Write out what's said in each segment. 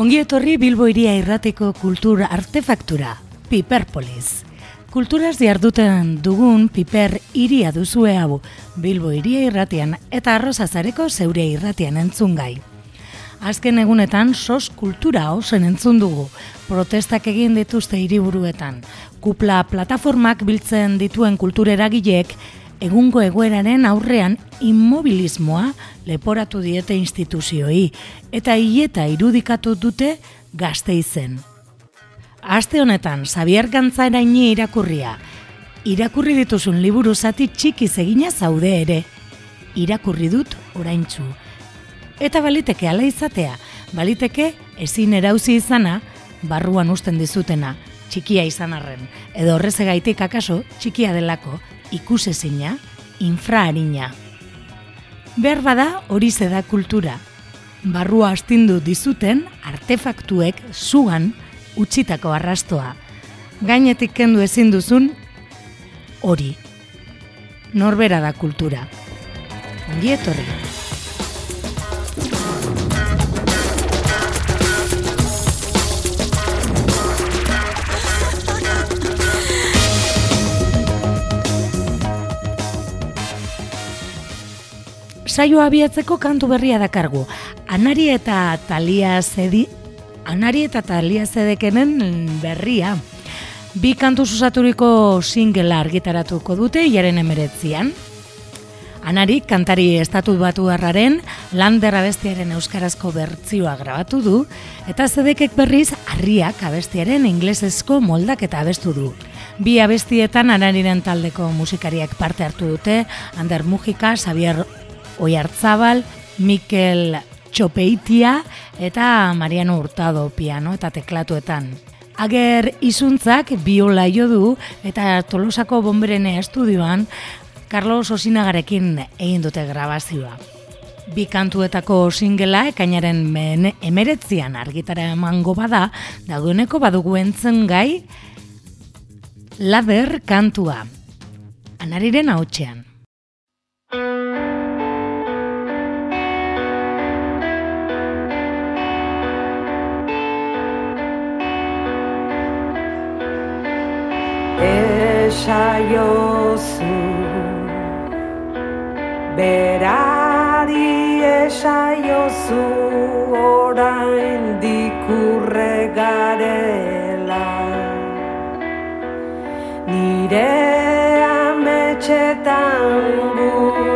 Ongi etorri Bilbo iria irrateko kultura artefaktura, Piperpolis. Kulturaz diarduten dugun piper iria duzue hau, Bilbo iria irratian eta arrozazareko zeure irratian entzun gai. Azken egunetan sos kultura osen entzun dugu, protestak egin dituzte hiriburuetan. Kupla plataformak biltzen dituen kultureragileek egungo egoeraren aurrean immobilismoa leporatu diete instituzioi eta hileta irudikatu dute gazte izen. Aste honetan, Xavier Gantzaraini irakurria, irakurri dituzun liburu zati txiki zegina zaude ere, irakurri dut oraintzu. Eta baliteke ala izatea, baliteke ezin erauzi izana, barruan usten dizutena, txikia izan arren, edo horrezegaitik akaso txikia delako, ikusezina, infraharina. Behar bada hori da kultura. Barrua astindu dizuten artefaktuek zugan utzitako arrastoa. Gainetik kendu ezin duzun hori. Norbera da kultura. Ongi etorri. Saio abiatzeko kantu berria dakargu. Anari eta talia zedi, anari eta talia zedekenen berria. Bi kantu susaturiko singela argitaratuko dute jaren emeretzian. Anari kantari estatu batu harraren lander abestiaren euskarazko bertzioa grabatu du, eta zedekek berriz harriak abestiaren inglesezko moldak eta abestu du. Bi abestietan anariren taldeko musikariak parte hartu dute, Ander Mujika, Xavier Oiartzabal, Mikel Txopeitia eta Mariano Hurtado piano eta teklatuetan. Ager izuntzak biola jo du eta Tolosako bomberene estudioan Carlos Osinagarekin egin dute grabazioa. Bi kantuetako singela ekainaren emeretzian argitara emango bada, daudeneko badugu entzen gai, laber kantua. Anariren hautxean. Esaiozu Berari esaiozu orain dikurre garela Nire ametxetan gu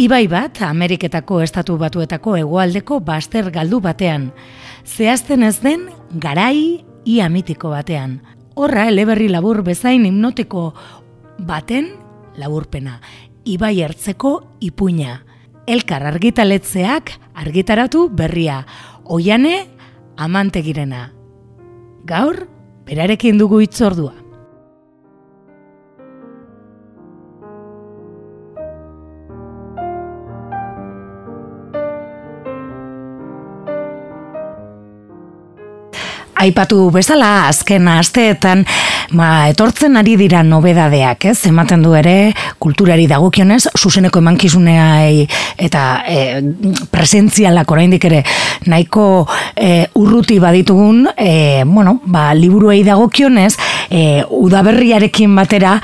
Ibai bat, Ameriketako estatu batuetako hegoaldeko baster galdu batean. Zehazten ez den, garai ia mitiko batean. Horra, eleberri labur bezain hipnotiko baten laburpena. Ibai ertzeko ipuina. Elkar argitaletzeak argitaratu berria. Oiane, amantegirena. Gaur, berarekin dugu itzordua. Aipatu bezala, azken asteetan, ma, etortzen ari dira nobedadeak, ez? Ematen du ere, kulturari dagokionez, zuzeneko emankizunea eta e, presentzialak oraindik ere, nahiko e, urruti baditugun, e, bueno, ba, liburuei dagokionez, e, udaberriarekin batera,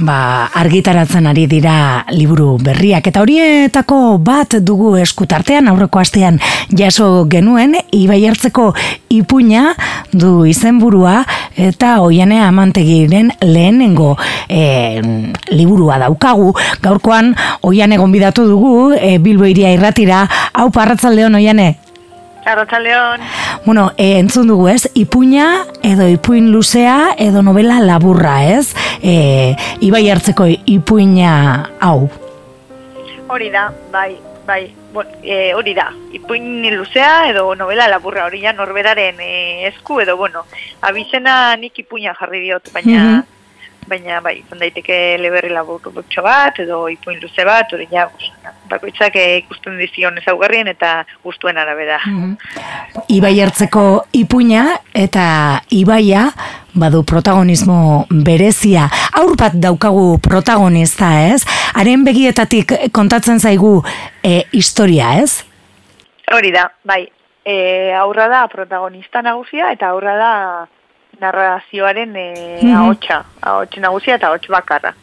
ba, argitaratzen ari dira liburu berriak. Eta horietako bat dugu eskutartean, aurreko astean jaso genuen, ibai hartzeko ipuina, du izenburua eta oiane amantegiren lehenengo e, liburua daukagu. Gaurkoan oiane gonbidatu dugu e, Bilbo iria irratira. Hau parratzaldeon oiane? Arratxaldeon. Bueno, e, entzun dugu ez, ipuina edo ipuin luzea edo novela laburra ez, e, ibai hartzeko ipuina hau. Hori da, bai, bai, bon, e, hori da, ipuin luzea edo novela laburra hori ja norberaren e, esku edo, bueno, abizena nik ipuina jarri diot, baina, Mhm. Baina, bai, izan daiteke leberri laburru butxo bat edo ipuin luze bat, hori ja, bakoitzak e, ikusten dizion ezaugarrien eta gustuen arabera. Mhm. Ibai hartzeko ipuina eta ibaia badu protagonismo berezia. Aur bat daukagu protagonista, ez? Haren begietatik kontatzen zaigu e, historia, ez? Hori da, bai. E, aurra da protagonista nagusia eta aurra da narrazioaren e, ahotsa, ahots nagusia eta ahots bakarra.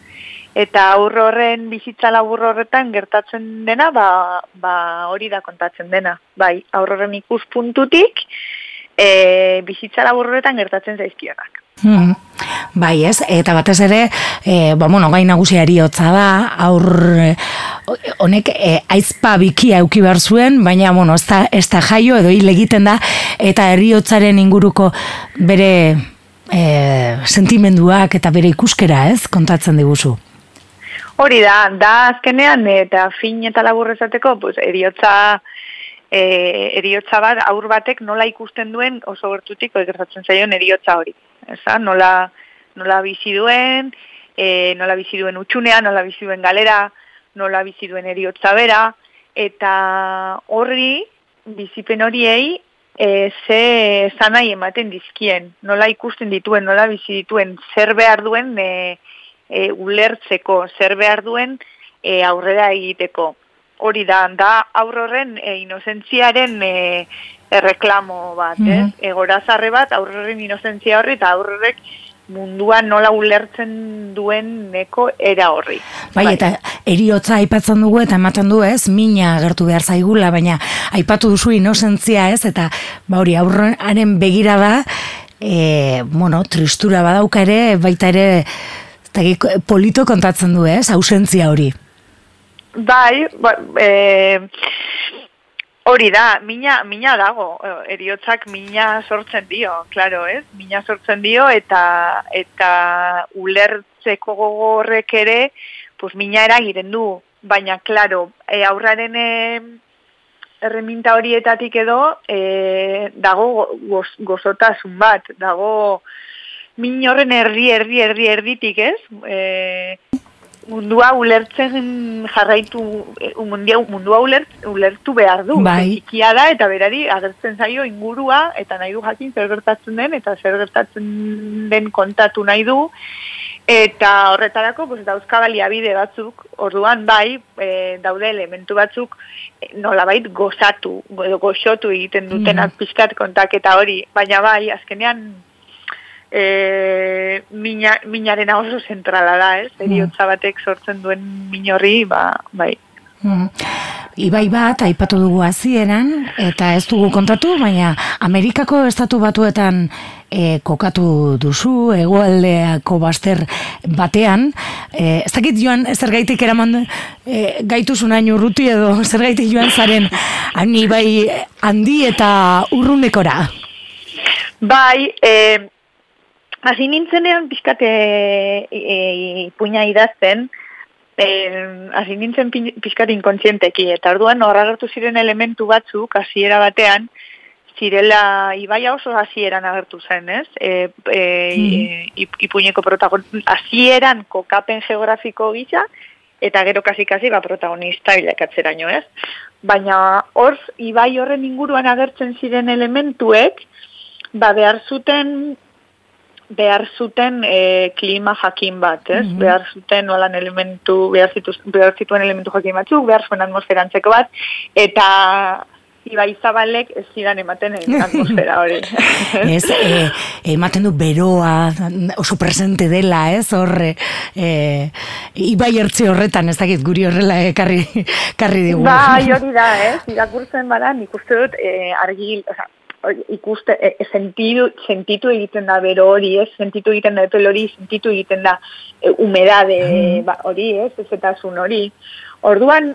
Eta aur horren bizitza labur horretan gertatzen dena, ba, ba hori da kontatzen dena. Bai, aur horren ikuspuntutik e, bizitza labur horretan gertatzen zaizkionak. Hmm. Bai, ez? Eta batez ere, e, ba, bueno, gai nagusia eriotza da, aur e, honek e, aizpa bikia euki behar zuen, baina, bueno, ez da, ez da jaio edo hil egiten da, eta eriotzaren inguruko bere e, sentimenduak eta bere ikuskera, ez? Kontatzen diguzu. Hori da, da azkenean eta fin eta labur esateko, pues, eriotza, e, eriotza bat, aur batek nola ikusten duen oso gertutik gertatzen zaion eriotza hori. Eza, nola, nola bizi duen, e, nola bizi duen utxunea, nola bizi duen galera, nola bizi duen eriotza bera, eta horri, bizipen horiei, e, ze zanai ematen dizkien, nola ikusten dituen, nola bizi dituen, zer behar duen e, e, ulertzeko, zer behar duen e, aurrera egiteko. Hori da, da aurroren e, inozentziaren e, erreklamo bat, Mhm. ez? Egorazarre bat aurroren inozentzia horri eta aurrorek mundua nola ulertzen duen neko era horri. Bai, eta eriotza aipatzen dugu eta ematen du ez, mina agertu behar zaigula, baina aipatu duzu inozentzia ez, eta ba hori aurraren begira da, e, bueno, tristura badauka ere, baita ere, dakit, polito kontatzen du ez, ausentzia hori. Bai, ba, e, hori da, mina, mina dago, e, eriotzak mina sortzen dio, claro, ez? Mina sortzen dio eta eta ulertzeko gogorrek ere, pues mina eragiren du, baina, claro, e, aurraren e, erreminta horietatik edo e, dago goz, gozotasun bat, dago min horren erdi, erdi, erdi, erditik, ez? E, mundua ulertzen jarraitu, e, mundua, mundua ulert, ulertu behar du. Bai. Da eta berari agertzen zaio ingurua eta nahi du jakin zer gertatzen den eta zer gertatzen den kontatu nahi du. Eta horretarako pues, dauzka baliabide batzuk, orduan bai, e, daude elementu batzuk e, nolabait gozatu, edo goxotu egiten dutenak Mhm. pixkat kontaketa hori, baina bai, azkenean e, mina, minaren oso zentrala da, ez? Eriotza batek sortzen duen min horri, ba, bai. Mm. Ibai bat, aipatu dugu hasieran eta ez dugu kontatu, baina Amerikako estatu batuetan e, kokatu duzu, egoaldeako baster batean, e, ez dakit joan zer gaitik eraman e, gaituzun hain urruti edo zer gaitik joan zaren hain ibai handi eta urrunekora. Bai, e, hasi nintzenean pixkate e, e, puña idazten, eh, hasi nintzen pixkat inkontzienteki, eta orduan horra agertu ziren elementu batzuk, hasiera batean, zirela ibaia oso hasieran agertu zen, ez? E, e, ip- ipuñeko protagon, hasieran kokapen geografiko gisa, eta gero kasi-kasi ba, protagonista bilakatzeraino, ez? Baina hor, ibai horren inguruan agertzen ziren elementuek, ba, behar zuten behar zuten e, klima jakin bat, ez? Mhm. Behar zuten nolan elementu, behar, zituz, behar zituen elementu jakin batzuk, behar zuen atmosferantzeko bat, eta Ibai Zabalek ez zidan ematen atmosfera hori. Ez, e, ematen du beroa, oso presente dela, ez, horre, e, ibai ertzi horretan, ez dakit, guri horrela ekarri, karri digu. Bai, hori da, ez? Irakurtzen bada, nik uste dut e, argi, oza, ikuste, e, e, sentidu, sentitu egiten da bero hori, ez? Sentitu egiten da epel hori, sentitu egiten da e, humedade ba, hori, ez? Ezetasun hori. Orduan,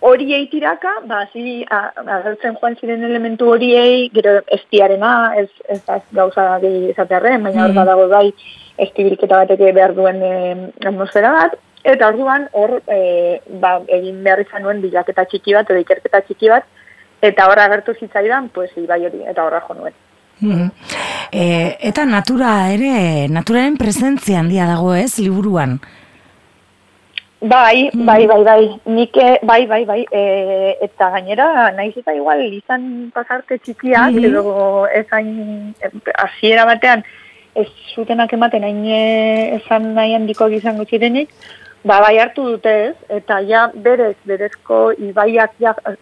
hori eitiraka, ba, zi, agertzen joan ziren elementu horiei, gero estiarena, ez, ez da gauza gehi esatearren, baina hor Mhm. badago bai estibilketa bateke behar duen e, atmosfera bat, eta orduan hor e, ba, egin behar izan nuen bilaketa txiki bat, edo ikerketa txiki bat, eta hor agertu zitzaidan, pues, ibai hori, eta horra jo nuen. E, eta natura ere, naturaren presentzia handia dago ez, liburuan. Bai, bai, bai, bai, nik, eh, bai, bai, bai, e, eta gainera, naiz eta igual izan pasarte txikiak, Mhm. edo ez hain, hasiera batean, ez zutenak ematen hain esan nahi handiko izango zirenik, ba, bai hartu dute ez, eta ja berez, berezko ibaiak ja, eh,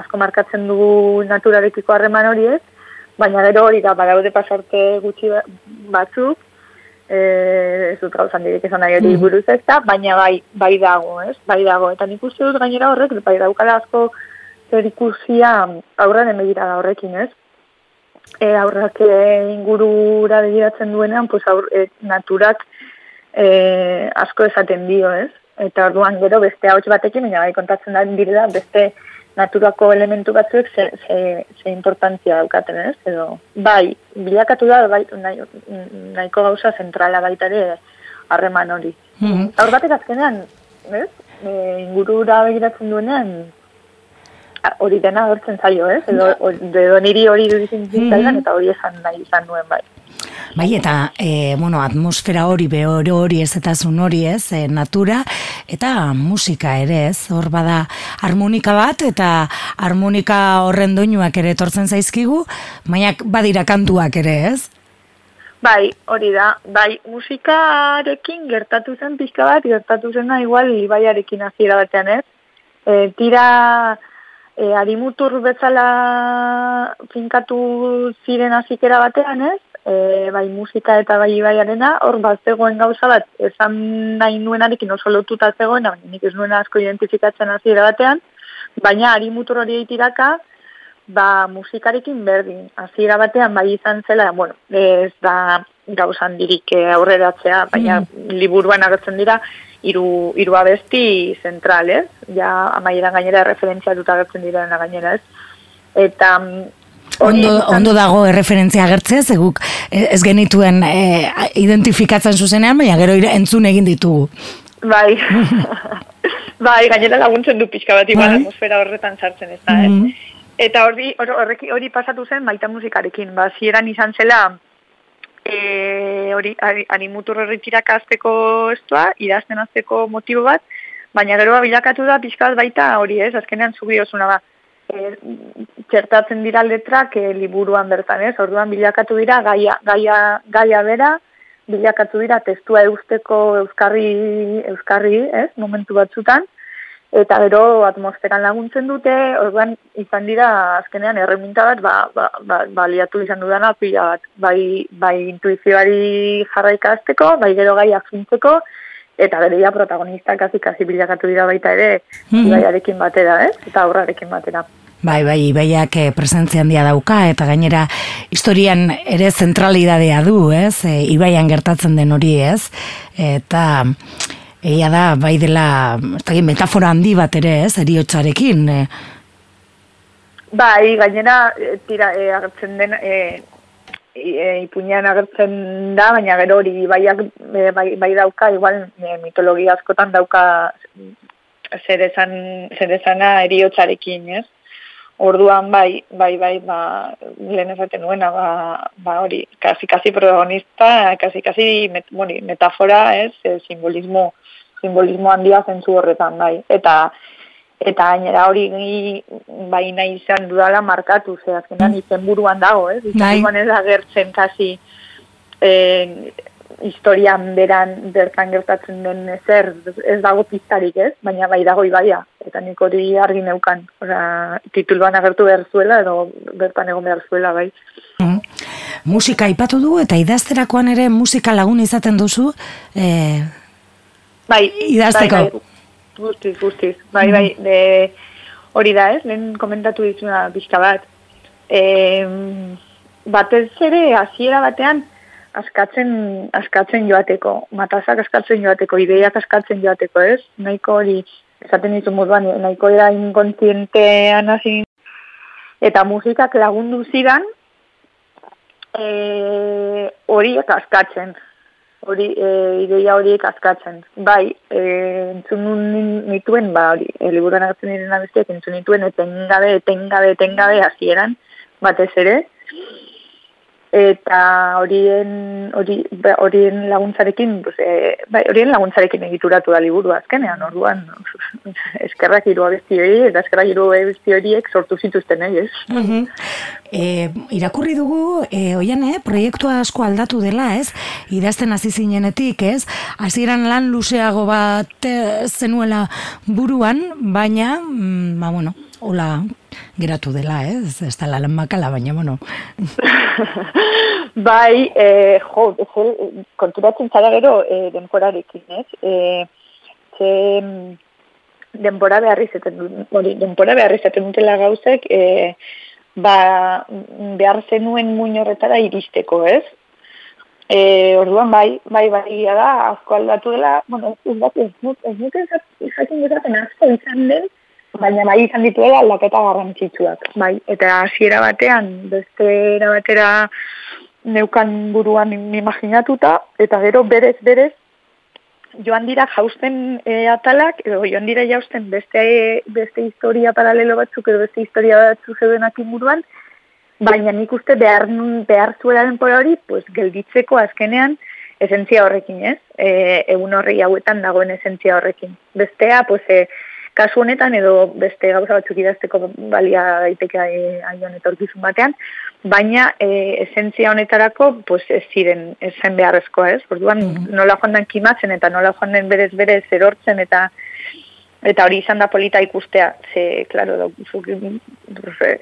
asko markatzen du naturarekiko harreman hori ez, baina gero hori da, badaude pasarte gutxi ba- batzuk, eh, ez dut gauzan dirik esan nahi hori buruz ez da, baina bai, bai dago, ez? Bai dago, eta nik uste dut gainera horrek, bai daukala asko zer ikusia aurren emegira da horrekin, ez? E, aurrak e, ingurura begiratzen duenean, pues aur, e, naturak e, asko esaten dio, ez? Eta orduan gero beste hauts batekin, baina bai kontatzen da direla beste naturako elementu batzuek ze, ze, ze importantzia daukaten, ez? Edo, bai, bilakatu da, bai, nahi, nahiko gauza zentrala baita ere harreman hori. Mhm. Aur batek azkenean, ez? E, ingurura begiratzen duenean, hori dena agertzen zaio, ez? Edo, edo niri hori duditzen zitzaidan, eta hori esan nahi izan nuen bai. Bai, eta, e, bueno, atmosfera hori, behore hori, ez eta zun hori, ez, e, natura, eta musika ere, ez, hor bada harmonika bat, eta harmonika horren doinuak ere etortzen zaizkigu, baina badira kantuak ere, ez? Bai, hori da. Bai, musikarekin gertatu zen pixka bat, gertatu zena igual ibaiarekin hasiera batean, ez? E, tira e, arimutur bezala finkatu ziren hasikera batean, ez? E, bai musika eta bai ibaiarena, hor bat zegoen gauza bat, esan nahi nuenarekin oso lotuta zegoen, baina nik ez nuen asko identifikatzen hasiera batean, baina arimutur hori tiraka, ba, musikarekin berdin. Hasiera batean bai izan zela, bueno, ez da gauza handirik eh, aurreratzea, baina liburuan agertzen dira hiru hiru abesti zentral, ez? Ja amaieran gainera referentzia dut agertzen direna gainera, ez? Eta mm, Ondo, ondo dago erreferentzia agertzea, ze guk e, ez genituen e, identifikatzen zuzenean, baina gero entzun egin ditugu. Bai. bai, gainera laguntzen du pixka bat Bai. atmosfera horretan sartzen ez da, eh? Mhm. Eta hori hor- horreki hori pasatu zen baita musikarekin. Ba, zieran izan zela e, hori animutur horri azteko estua, idazten azteko motibo bat, baina gero bilakatu da pixka bat baita hori ez, azkenean zubi osuna ba. E, txertatzen dira letrak e, liburuan bertan ez, orduan bilakatu dira gaia, gaia, gaia bera, bilakatu dira testua eusteko euskarri, euskarri ez, momentu batzutan, eta gero atmosferan laguntzen dute, orduan izan dira azkenean erreminta bat ba, ba, ba, baliatu izan dudana pila bat, bai, bai intuizioari jarraika azteko, bai gero gaiak fintzeko, eta gero ja protagonista kasi kasi bilakatu dira baita ere Mhm. ibaiarekin batera, ez? Eta aurrarekin batera. Bai, bai, ibaiak eh, presentzia handia dauka, eta gainera historian ere zentralidadea du, ez? E, ibaian gertatzen den hori, ez? Eta egia da, bai dela, ez dakit, metafora handi bat ere, ez? Eriotzarekin, e, Bai, gainera, tira, e, agertzen den, e, e, ipuinean agertzen da, baina gero hori ibaiak e, bai, bai dauka, igual e, mitologia askotan dauka zer esan, zer esana eriotzarekin, ez? Orduan bai, bai, bai, ba, lehen esaten nuena, ba, ba hori, kasi, kasi protagonista, kasi, kasi met, boni, metafora, ez, e, simbolismo, simbolismo handia zentzu horretan, bai. Eta, eta gainera hori bai nahi izan dudala markatu, ze azkenan izenburuan dago, ez? Bai. Izenburuan ez agertzen kasi eh, historian beran bertan gertatzen den ezer, ez dago piztarik, ez? Baina bai dago ibaia, eta nik hori argi neukan. Ora, tituluan agertu behar zuela, edo bertan egon behar zuela, bai. mm. musika aipatu du, eta idazterakoan ere musika lagun izaten duzu, e, Bai, Idazteko. Bai, bai, guztiz, guztiz. Bai, bai, de, hori da ez, lehen komentatu dizuna pixka bat. E, batez ere, hasiera batean, askatzen, askatzen joateko, matazak askatzen joateko, ideiak askatzen joateko, ez? Nahiko hori, esaten dizu moduan, nahiko era inkontzientean hasi eta musikak lagundu zidan, e, horiek askatzen hori e, ideia horiek askatzen. Bai, e, entzun nituen, ba, hori, e, liburuan agertzen diren abestiak entzun nituen, etengabe, etengabe, etengabe hasieran batez ere, eta horien hori ba, horien laguntzarekin pues, e, bai, horien laguntzarekin egituratu da liburu azkenean orduan eskerrak hiru abesti hori eta eskerrak hiru abesti horiek sortu zituzten eh, ez Mhm. E, irakurri dugu, e, oian, eh, proiektua asko aldatu dela, ez? Idazten hasi zinenetik, ez? Hasieran lan luzeago bat eh, zenuela buruan, baina, mm, ba, bueno, hola geratu dela, ez? Ez da lan makala, baina, bueno. bai, e, jo, ez, konturatzen zara gero e, denporarekin, ez? E, ze, mm, denbora behar izaten du, hori, denbora behar izaten dutela gauzek, e, ba, mm, behar zenuen muin horretara iristeko, ez? E, orduan bai, bai, bai, da, asko aldatu dela, bueno, ez dut, ez dut, ez dut ez jakin dezaten asko izan den, baina bai izan dituela aldaketa garrantzitsuak, bai, eta hasiera batean, beste era batera neukan buruan imaginatuta, eta gero berez, berez, joan dira jausten e, atalak, edo joan dira jausten beste, beste historia paralelo batzuk, edo beste historia batzuk zeudenak inguruan, baina nik uste behar, behar zuela denpora hori, pues, gelditzeko azkenean esentzia horrekin, ez? E, egun horrei hauetan dagoen esentzia horrekin. Bestea, pues, e, kasu honetan edo beste gauza batzuk idazteko balia daiteke aion etorkizun batean, baina e, esentzia honetarako pues, ez ziren ez zen beharrezkoa, ez? Orduan nola joan den kimatzen eta nola joan den berez berez erortzen eta eta hori izan da polita ikustea, ze, klaro, da, zuk,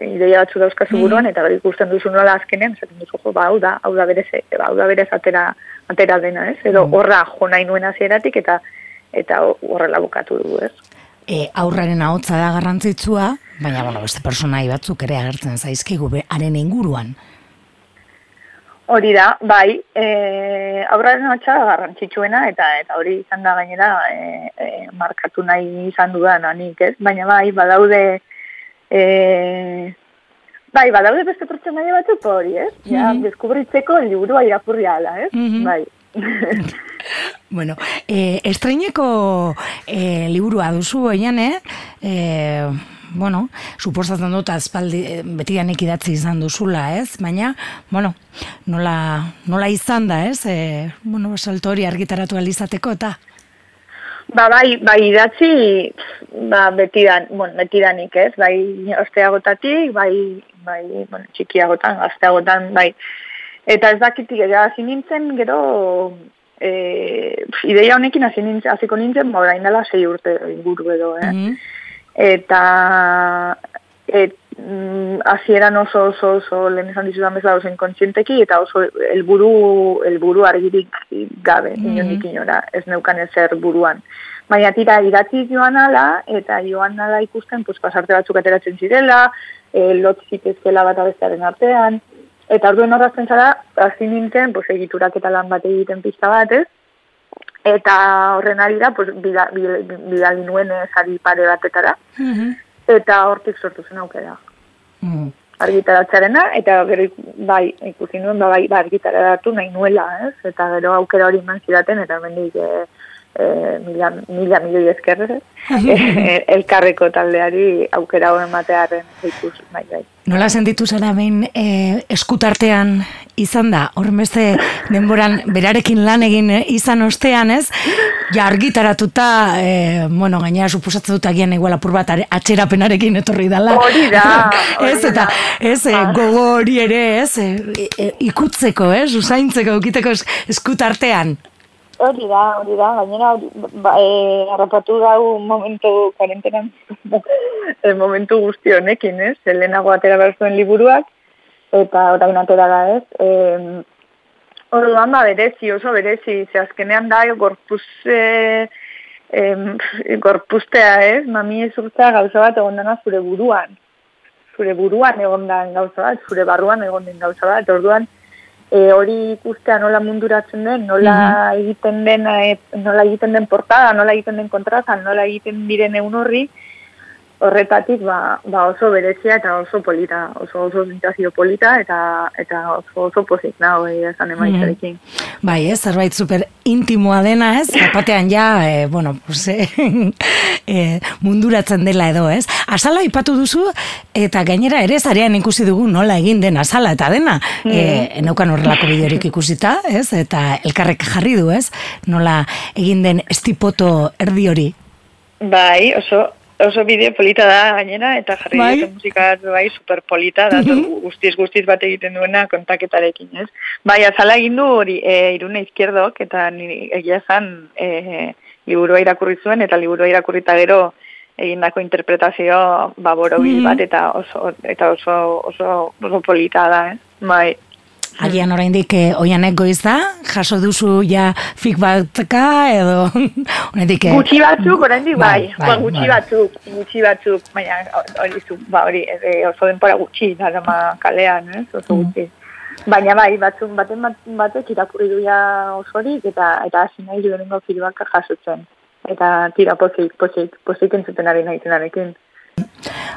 ideia batzu dauzkazu buruan, eta hori ikusten duzu nola azkenean, esaten duzu, jo, ba, hau da, hau da berez, hau da berez atera, atera dena, ez? Edo horra jo nahi nuen hasieratik eta eta horrela bukatu du, ez? E, aurraren ahotza da garrantzitsua, baina, bueno, beste personai batzuk ere agertzen zaizkigu haren inguruan. Hori da, bai, e, aurraren hotxa garrantzitsuena, eta eta hori izan da gainera e, e, markatu nahi izan dudan nik, ez? Baina bai, badaude, e, bai, badaude beste pertsonaia batzuk hori, ez? Ja, deskubritzeko liburua irakurri ala, ez? Mhm. Bai. Bueno, e, estreineko e, liburua duzu oian, eh? E, bueno, suposatzen dut azpaldi betidanik idatzi izan duzula, ez? Baina, bueno, nola, nola izan da, ez? E, bueno, salto hori argitaratu alizateko eta... Ba, bai, bai idatzi, ba, betidan, bueno, betidanik, ez? Bai, osteagotatik, bai, bai, bueno, txikiagotan, gazteagotan, bai. Eta ez dakitik, eta hasi nintzen, gero, e, ideia honekin hasi nintzen, hasiko nintzen, ba, orain dela sei urte inguru edo, eh? Mhm. Eta, et, mm, hasieran oso oso oso lehen esan dizudan bezala oso inkontzienteki eta oso helburu helburu argirik gabe Mhm. inondik inora ez neukan ezer buruan. Baina tira idatzi joan ala eta joan ala ikusten pues, pasarte batzuk ateratzen zirela, e, lot zitezkela bat abestearen artean, eta orduen horrazten zara, hasi nintzen, pues, egiturak eta lan bat egiten pista bat, ez? Eta horren ari da, pues, bida- bida- bidali nuen eh, sari pare batetara, Mhm. eta hortik sortu zen aukera Mm. argitaratzearena, eta gero bai, ikusi nuen, ba, bai, ba, argitaratu nahi nuela, ez? Eta gero aukera hori eman zidaten, eta mendik e, e, mila, mila milioi esker, ez? e, elkarreko taldeari aukera hori ematearen ikus, bai, bai. Nola sentitu zara behin e, eskutartean izan da, hormeste denboran berarekin lan egin eh, izan ostean, ez? Ja argitaratuta, e, bueno, gainera suposatzen dut agian igual apur bat are- atxerapenarekin etorri dala. Hori da, ez, eta, ez, e, gogo hori ere, ez, e, e, ikutzeko, ez, usaintzeko, ukiteko es- eskutartean. Hori da, hori da, gainera hori, ba, e, harrapatu dau momentu karentenan, e, momentu guzti honekin, ez? Lehenago atera behar zuen liburuak, eta orain atera da, ez? E, Orduan, ba, berezi, oso berezi, ze azkenean da, gorpuz, e, em, gorpuztea, ez? Mami ezurtzea gauza bat egon dena zure buruan. Zure buruan egon den gauza bat, zure barruan egon den gauza bat, orduan, e, hori ikustea nola munduratzen den, nola egiten den e, nola egiten den portada, nola egiten den kontrazan, nola egiten diren egun horri, horretatik ba, ba oso berezia eta oso polita, oso oso sensazio polita eta eta oso oso pozik nago egia esan emaitzarekin. Bai, ez, zerbait super intimoa dena, ez? Batean ja, e, bueno, pues, e, e, munduratzen dela edo, ez? Asala ipatu duzu, eta gainera ere zarean ikusi dugu nola egin den asala eta dena. E, neukan horrelako bideorik ikusita, ez? Eta elkarrek jarri du, ez? Nola egin den estipoto erdi hori. Bai, oso oso bideo polita da gainera eta jarri Bai. musika bai super polita da guztiz guztiz bat egiten duena kontaketarekin, ez? Bai, azala egin du hori e, irune izquierdok eta ni egia esan e, liburua irakurri zuen eta liburua irakurrita gero egindako interpretazio ba borobil bat eta oso eta oso oso oso polita da, eh? Bai. Agian oraindik eh, oianek goiz da, jaso duzu ja fik batka edo oraindik eh, Gutxi batzuk, oraindik bai, bai, ba, gutxi bai. batzuk, gutxi batzuk, baina hori zu, ba, hori e, oso denpora gutxi, darama kalean, ez, oso Mm. gutxi. Baina bai, batzuk baten bat, batek irakurri du ja osorik eta eta hasi nahi lehenengo feedbacka jasotzen. Eta tira pozik, pozik, pozik entzuten ari nahitenarekin.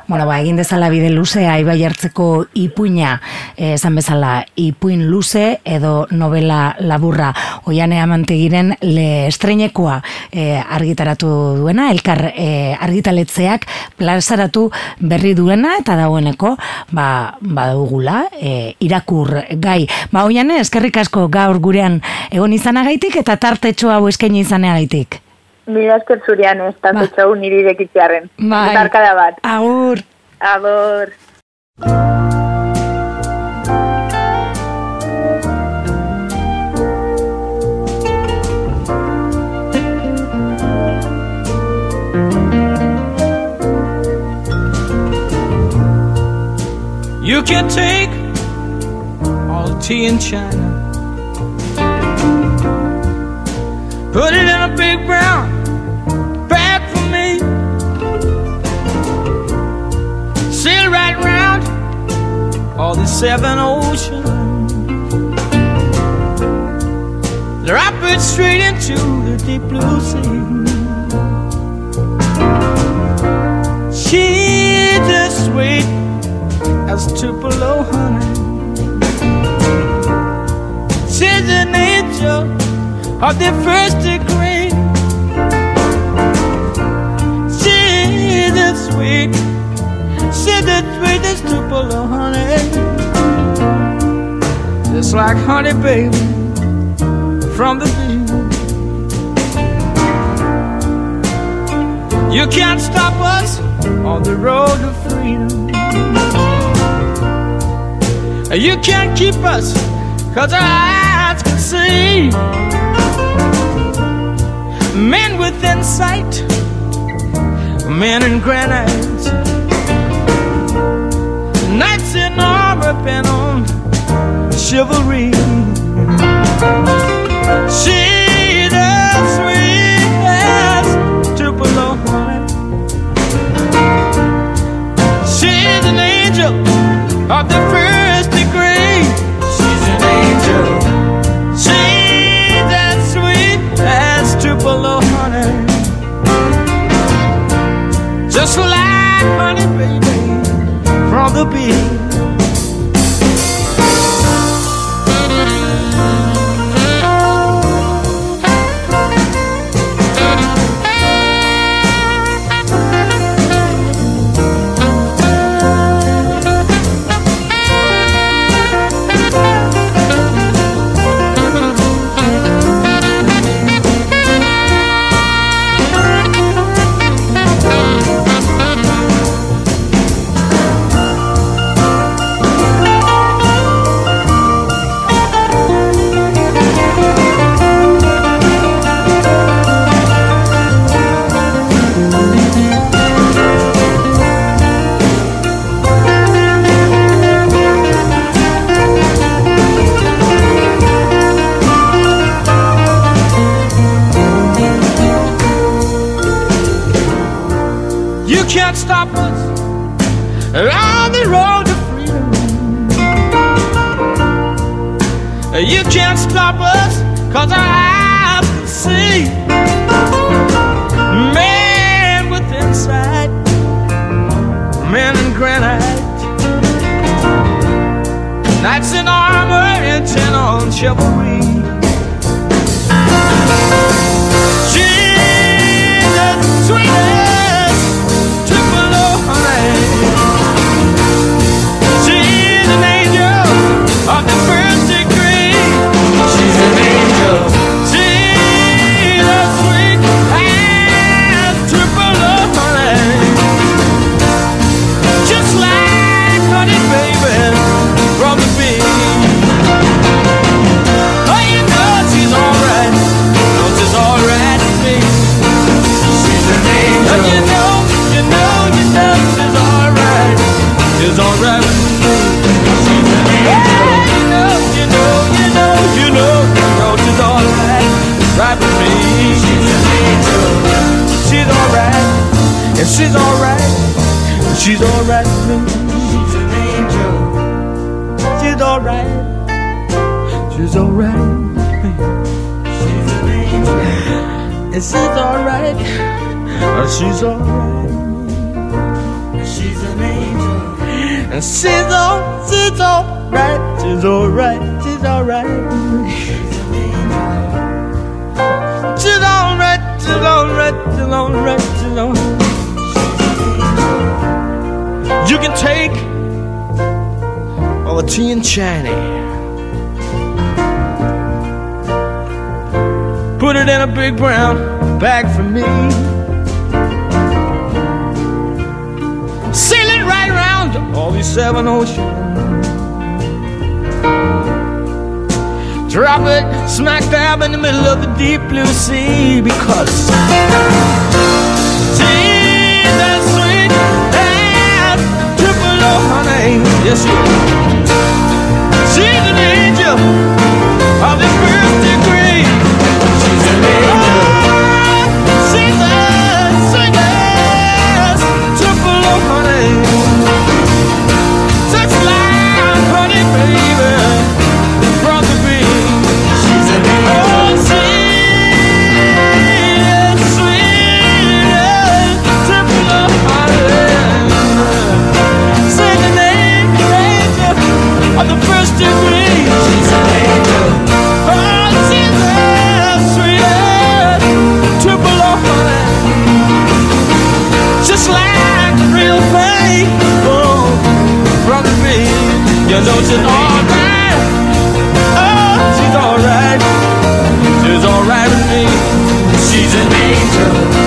Bueno, ba, egin dezala bide luzea ibai hartzeko ipuina, eh, esan bezala ipuin luze edo novela laburra. Oiane amantegiren le estreinekoa eh, argitaratu duena, elkar eh, argitaletzeak plazaratu berri duena eta dagoeneko ba, badugula eh, irakur gai. Ba, oiane, eskerrik asko gaur gurean egon izanagaitik eta tartetxo hau eskaini izanagaitik. Mila esker zurean ez, tanto Ba. niri irekitzearen. Bai. Barkada bat. Agur! Agur. You can take all the tea in China, put it in a big brown seven oceans, drop it straight into the deep blue sea. She's as sweet as Tupelo honey. She's an angel of the first degree. She's as sweet, she's sweet as Tupelo honey. Just like honey, baby, from the bee. You can't stop us on the road to freedom. You can't keep us, cause our eyes can see. Men within sight, men in granite. Chivalry. You can't stop us cause our eyes can see. Man with insight, man in granite. Knights in armor intent on chivalry. And she's alright. She's alright with me. She's an angel. She's alright. She's alright with me. She's an angel. And she's alright. Uh, She's alright. She's an angel. And she's all, she's alright. She's alright. She's alright. She's alright. She's alright. She's alright. She's alright. You can take all the tea and Chinese. Put it in a big brown bag for me. Sail it right around all these seven oceans. Drop it smack dab in the middle of the deep blue sea because Yes, she is. She's an angel You know she's alright. Oh, she's alright. She's alright with me. She's an angel.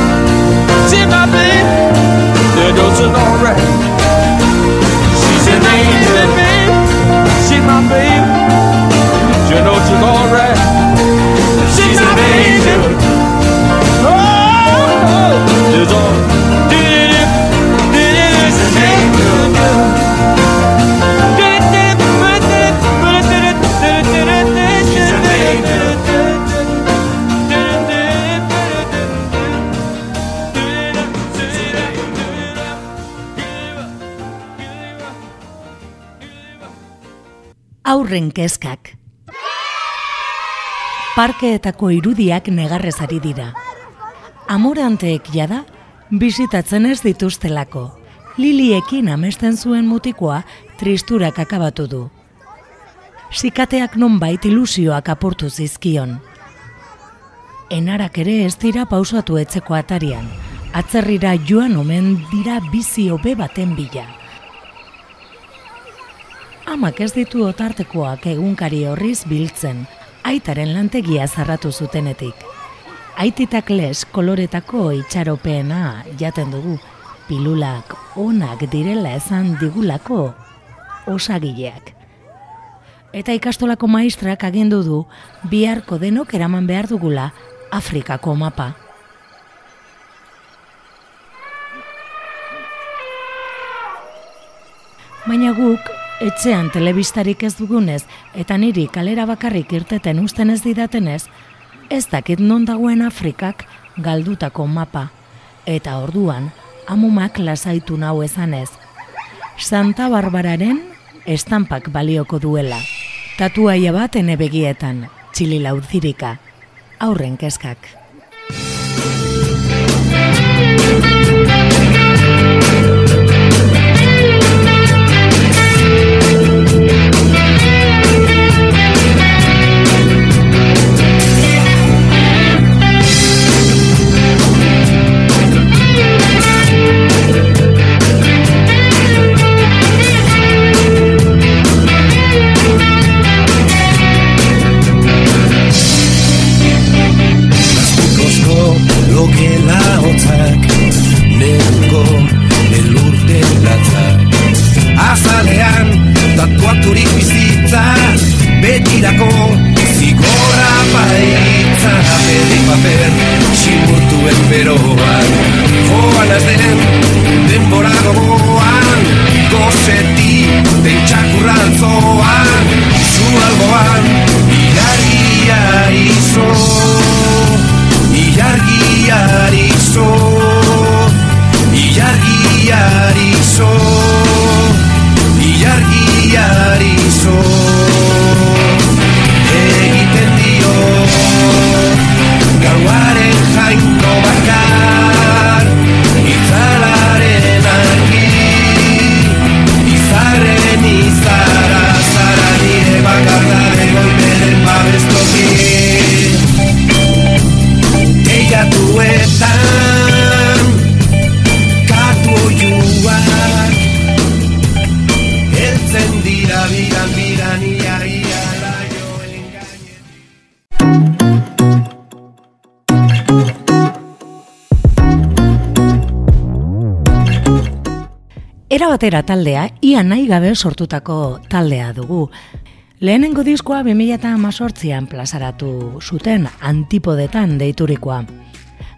Aurren kezkak. Parkeetako irudiak negarrez ari dira. Amoranteek jada, bisitatzen ez dituztelako. Liliekin amesten zuen mutikoa tristurak akabatu du. Sikateak nonbait ilusioak apurtu zizkion. Enarak ere ez dira pausatu etzeko atarian. Atzerrira joan omen dira bizi hobe baten bila. Amak ez ditu otartekoak egunkari horriz biltzen, aitaren lantegia zarratu zutenetik. Aititak les koloretako itxaropeena jaten dugu, pilulak onak direla esan digulako osagileak. Eta ikastolako maistrak agindu du biharko denok eraman behar dugula Afrikako mapa. Baina guk etxean telebistarik ez dugunez eta niri kalera bakarrik irteten usten ez didatenez, ez dakit non dagoen Afrikak galdutako mapa. Eta orduan, amumak lasaitu nau ezanez. Santa Barbararen estampak balioko duela. Tatuaia bat ene begietan, txili laudzirika. Aurren kezkak. Lokela hotzak Neruko elurte latzak. Azalean tatuaturik bizitza Betirako zigorra baitza Peri paper simurtuen beroan Joan az den denbora gogoan. Gozeti pentsakurra altzoan Zu alboan Ilargia izo Ilargiari zo Ilargiari zo Ilargiari zo. Egiten dio Gauaren jainko bakar batera taldea, ia nahi gabe sortutako taldea dugu. Lehenengo diskoa 2018an plazaratu zuten antipodetan deiturikoa.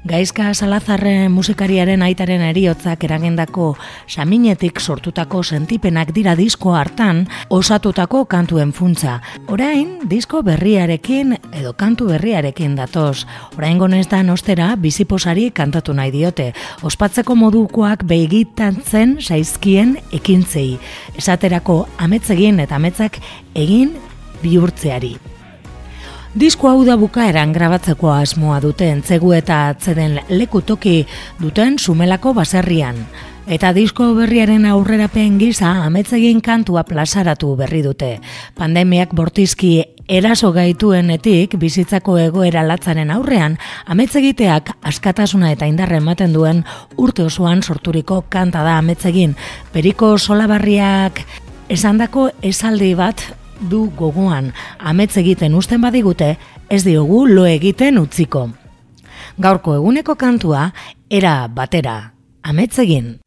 Gaizka Salazarren musikariaren aitaren eriotzak eragendako saminetik sortutako sentipenak dira disko hartan osatutako kantuen funtza. Orain, disko berriarekin edo kantu berriarekin datoz. Orain gonestan ostera biziposari kantatu nahi diote. Ospatzeko modukoak begitatzen zaizkien ekintzei. Esaterako ametzegin eta ametzak egin bihurtzeari. Disko hau da bukaeran grabatzeko asmoa duten zegu eta atzeden leku toki duten sumelako baserrian. Eta disko berriaren aurrerapen gisa ametzegin kantua plazaratu berri dute. Pandemiak bortizki eraso gaituenetik bizitzako egoera latzaren aurrean, ametzegiteak askatasuna eta indarra ematen duen urte osoan sorturiko kanta da ametzegin. Periko solabarriak esandako esaldi bat du gogoan, amets egiten usten badigute, ez diogu lo egiten utziko. Gaurko eguneko kantua, era batera, amets egin.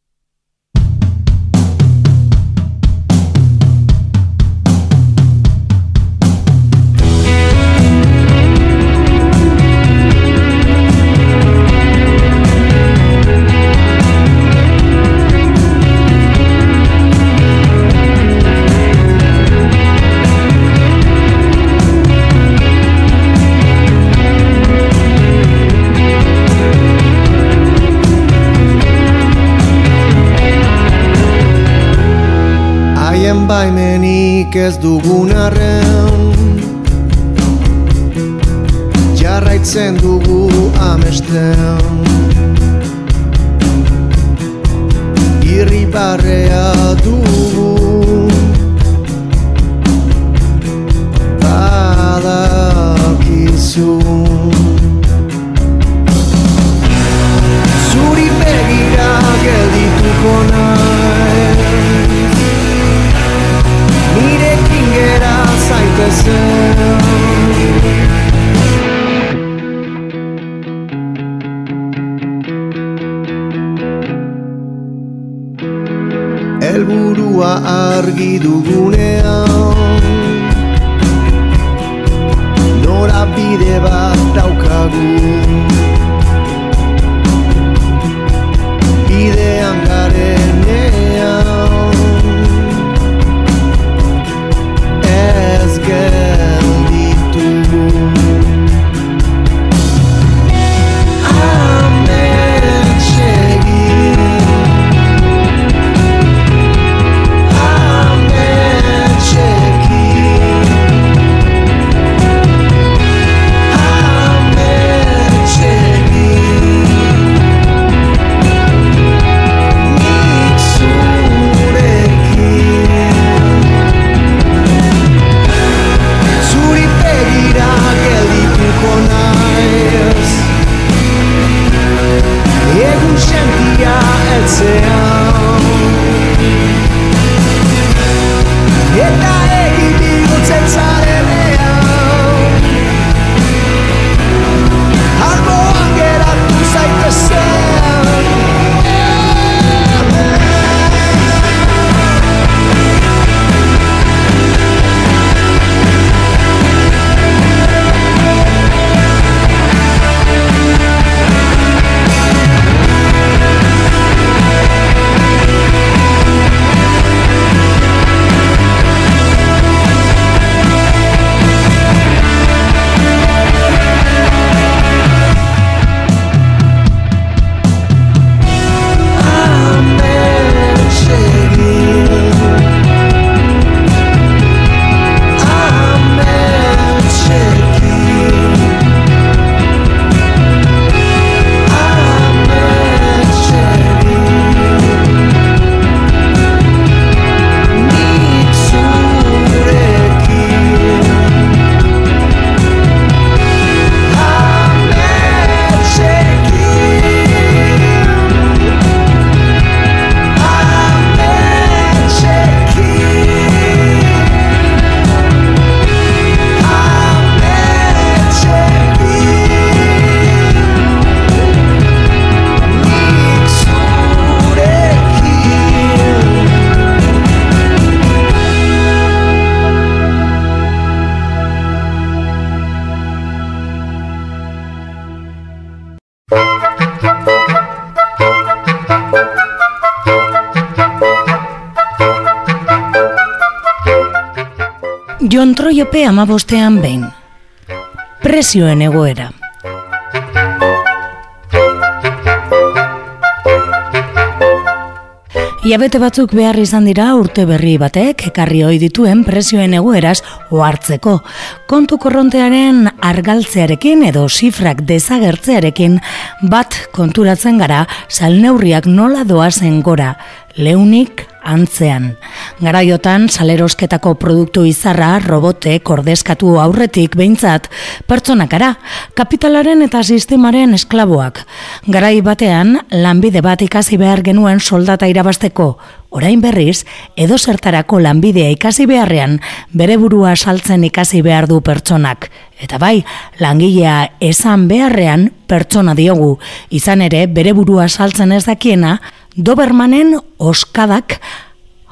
Haien baimenik ez dugun arren. Jarraitzen dugu amesten. Irribarrea dugu. Badakizu. Zuri begira geldituko naiz zaitezen Elburua argi dugunean. Nora bide bat daukagu Troiope amabostean behin. Prezioen egoera. Iabete batzuk behar izan dira urte berri batek ekarri ohi dituen prezioen egoeraz ohartzeko. Kontu korrontearen argaltzearekin edo zifrak desagertzearekin bat konturatzen gara salneurriak nola doazen gora, leunik antzean. Garaiotan salerosketako produktu izarra robotek ordezkatu aurretik behintzat pertsonak gara, kapitalaren eta sistemaren esklaboak. Garai batean lanbide bat ikasi behar genuen soldata irabasteko, orain berriz edo zertarako lanbidea ikasi beharrean bere burua saltzen ikasi behar du pertsonak. Eta bai, langilea esan beharrean pertsona diogu, izan ere bere burua saltzen ez dakiena, Dobermanen oskadak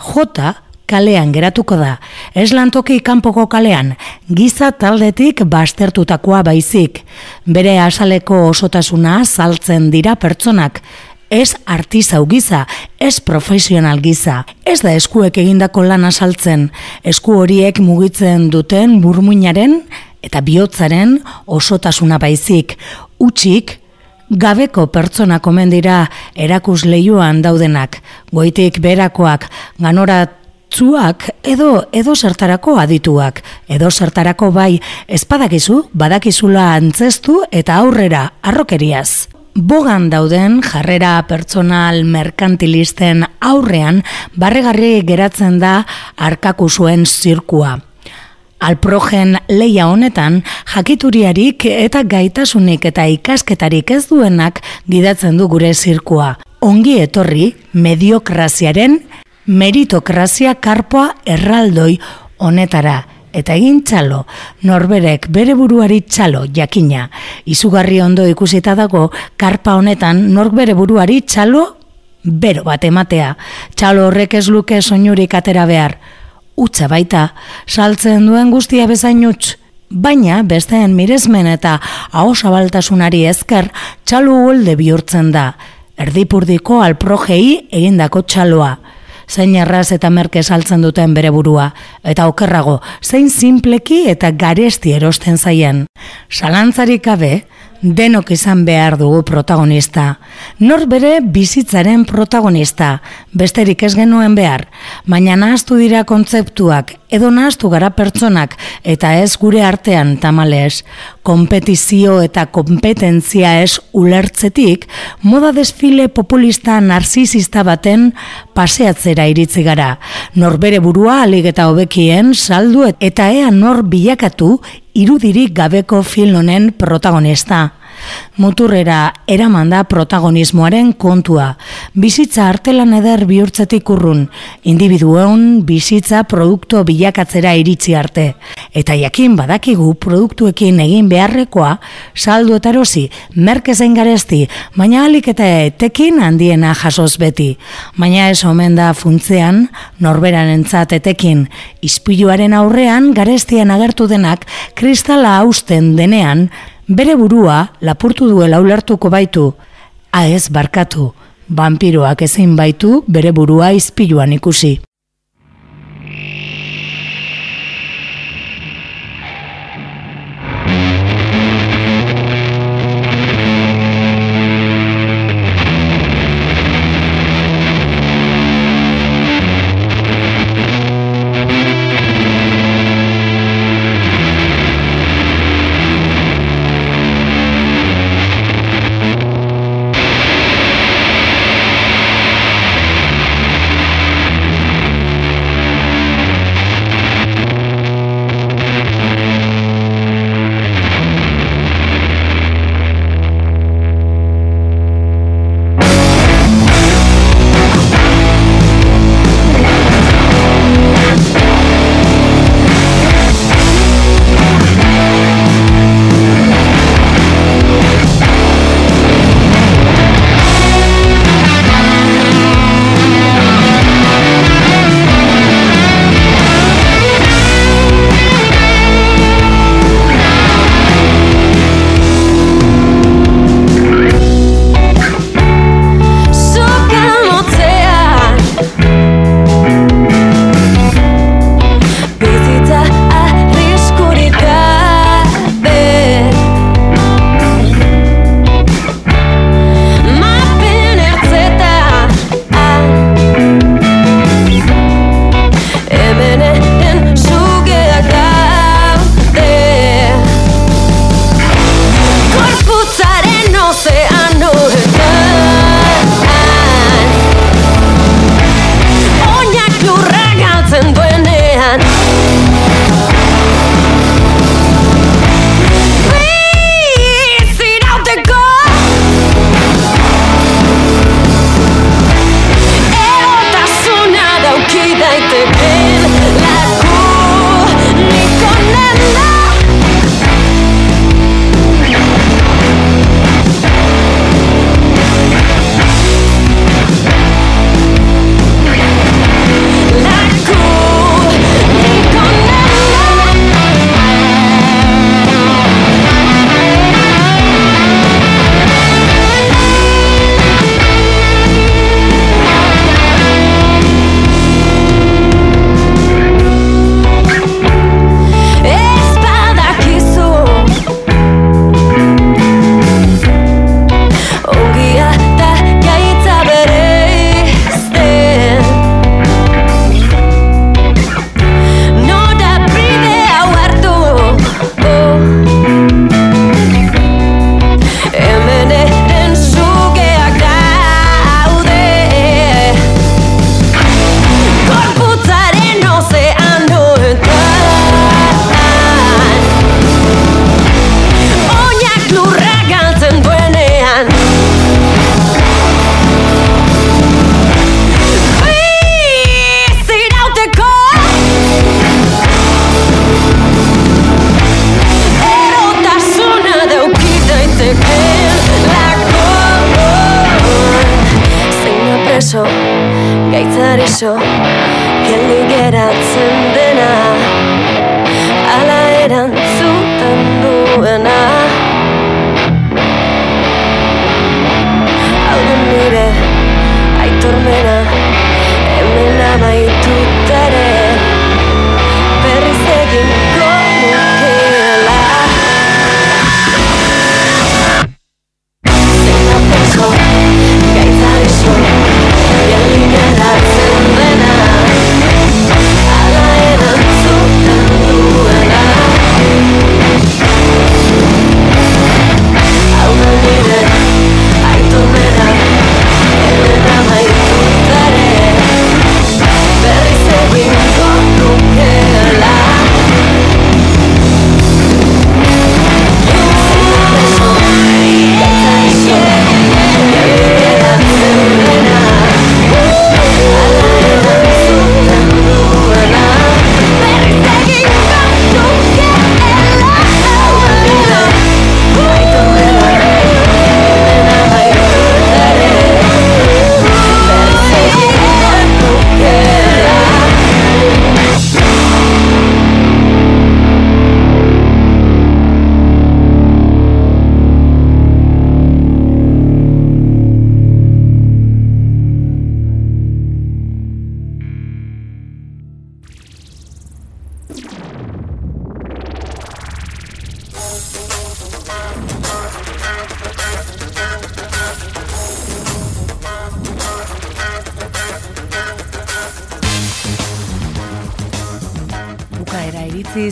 jota kalean geratuko da. Ez lantoki kanpoko kalean, giza taldetik bastertutakoa baizik. Bere asaleko osotasuna saltzen dira pertsonak. Ez artizau giza, ez profesional giza. Ez da eskuek egindako lana saltzen. Esku horiek mugitzen duten burmuinaren eta bihotzaren osotasuna baizik. Utxik, Gabeko pertsona komen dira erakus leioan daudenak, goitik berakoak, ganora Zuak edo edo zertarako adituak, edo zertarako bai ezpadakizu, badakizula antzestu eta aurrera arrokeriaz. Bogan dauden jarrera pertsonal merkantilisten aurrean barregarri geratzen da arkakusuen zirkua. Alprogen leia honetan jakituriarik eta gaitasunik eta ikasketarik ez duenak gidatzen du gure zirkua. Ongi etorri mediokraziaren meritokrazia karpoa erraldoi honetara eta egin txalo, norberek bere buruari txalo jakina. Izugarri ondo ikusita dago, karpa honetan nork bere buruari txalo bero bat ematea. Txalo horrek ez luke soinurik atera behar. Utza baita, saltzen duen guztia bezain utz. Baina, besteen miresmen eta ahosabaltasunari ezker, txalo uolde bihurtzen da. Erdipurdiko alprogei egindako txaloa zein erraz eta merke saltzen duten bere burua, eta okerrago, zein simpleki eta garesti erosten zaien. Salantzarik gabe, denok izan behar dugu protagonista. Nor bere bizitzaren protagonista, besterik ez genuen behar, baina nahaztu dira kontzeptuak, edo nahaztu gara pertsonak, eta ez gure artean tamales. Kompetizio eta kompetentzia ez ulertzetik, moda desfile populista narzizista baten paseatzera iritzi gara. Nor bere burua alik eta hobekien saldu eta ea nor bilakatu irudirik gabeko film honen protagonista. Muturrera eraman da protagonismoaren kontua. Bizitza artelan eder bihurtzetik urrun, individueun bizitza produktu bilakatzera iritzi arte. Eta jakin badakigu produktuekin egin beharrekoa, saldu eta erosi, merkezen garesti, baina alik eta etekin handiena jasoz beti. Baina ez omen da funtzean, norberan entzat etekin, izpiluaren aurrean garestian agertu denak kristala hausten denean, bere burua lapurtu duela ulertuko baitu, aez barkatu, vampiroak ezin baitu bere burua izpiluan ikusi. sé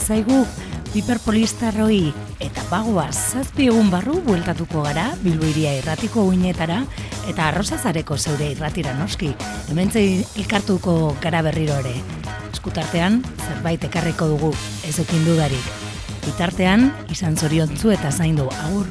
zaigu Piperpolistarroi eta bagoa zazpi egun barru bueltatuko gara Bilbo iria irratiko uinetara eta arrozazareko zeure irratira noski. Hementzei elkartuko gara berriro ere. Eskutartean zerbait ekarriko dugu, ez ekin dudarik. Bitartean, izan zoriontzu eta zaindu, agur.